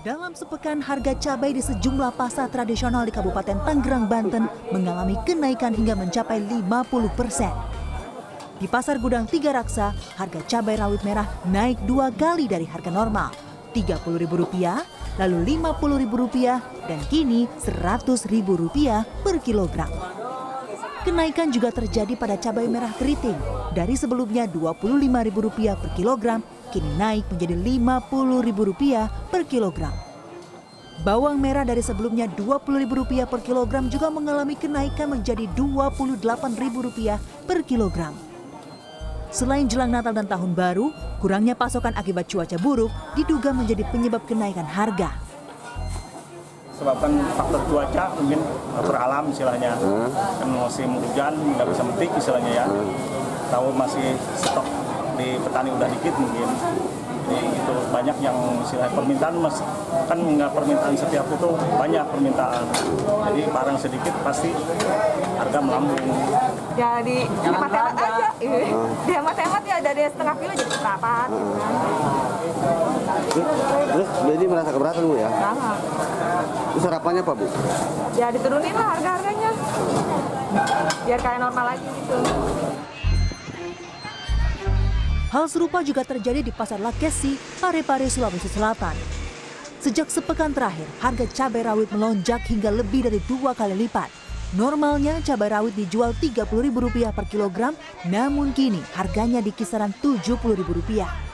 Dalam sepekan, harga cabai di sejumlah pasar tradisional di Kabupaten Tangerang, Banten mengalami kenaikan hingga mencapai 50 persen. Di Pasar Gudang Tiga Raksa, harga cabai rawit merah naik dua kali dari harga normal, Rp30.000, lalu Rp50.000, dan kini Rp100.000 per kilogram. Kenaikan juga terjadi pada cabai merah keriting. Dari sebelumnya Rp25.000 per kilogram, kini naik menjadi Rp50.000 per kilogram. Bawang merah dari sebelumnya Rp20.000 per kilogram juga mengalami kenaikan menjadi Rp28.000 per kilogram. Selain jelang Natal dan Tahun Baru, kurangnya pasokan akibat cuaca buruk diduga menjadi penyebab kenaikan harga. Sebabkan faktor cuaca mungkin faktor alam istilahnya. Kan musim hujan nggak bisa metik istilahnya ya. Tahu masih stok di petani udah dikit mungkin. Jadi itu banyak yang istilahnya permintaan mas kan nggak permintaan setiap itu banyak permintaan. Jadi barang sedikit pasti harga melambung. jadi hemat-hemat aja dihemat-hemat ya dari setengah kilo jadi seperempat gitu kan Terus jadi merasa keberatan Bu ya? Sangat. Terus harapannya apa Bu? ya diturunin lah harga-harganya biar kayak normal lagi gitu Hal serupa juga terjadi di Pasar Lakesi, Parepare, Sulawesi Selatan. Sejak sepekan terakhir, harga cabai rawit melonjak hingga lebih dari dua kali lipat. Normalnya cabai rawit dijual Rp30.000 per kilogram, namun kini harganya di kisaran Rp70.000.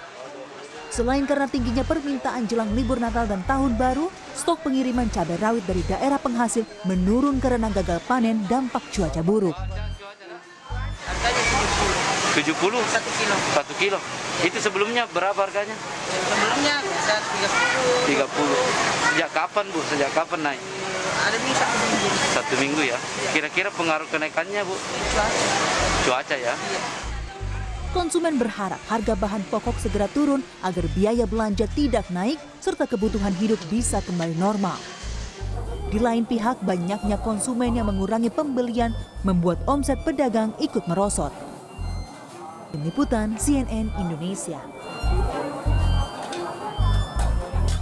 Selain karena tingginya permintaan jelang libur Natal dan Tahun Baru, stok pengiriman cabai rawit dari daerah penghasil menurun karena gagal panen dampak cuaca buruk. Harganya 70. 70 Satu kilo. satu kilo. Itu sebelumnya berapa harganya? Sebelumnya bisa 30. 30. Sejak kapan Bu? Sejak kapan naik? Ada bisa satu minggu. Satu minggu ya. Kira-kira pengaruh kenaikannya Bu? Cuaca. Cuaca ya. Konsumen berharap harga bahan pokok segera turun agar biaya belanja tidak naik serta kebutuhan hidup bisa kembali normal. Di lain pihak, banyaknya konsumen yang mengurangi pembelian membuat omset pedagang ikut merosot. Tim Liputan CNN Indonesia.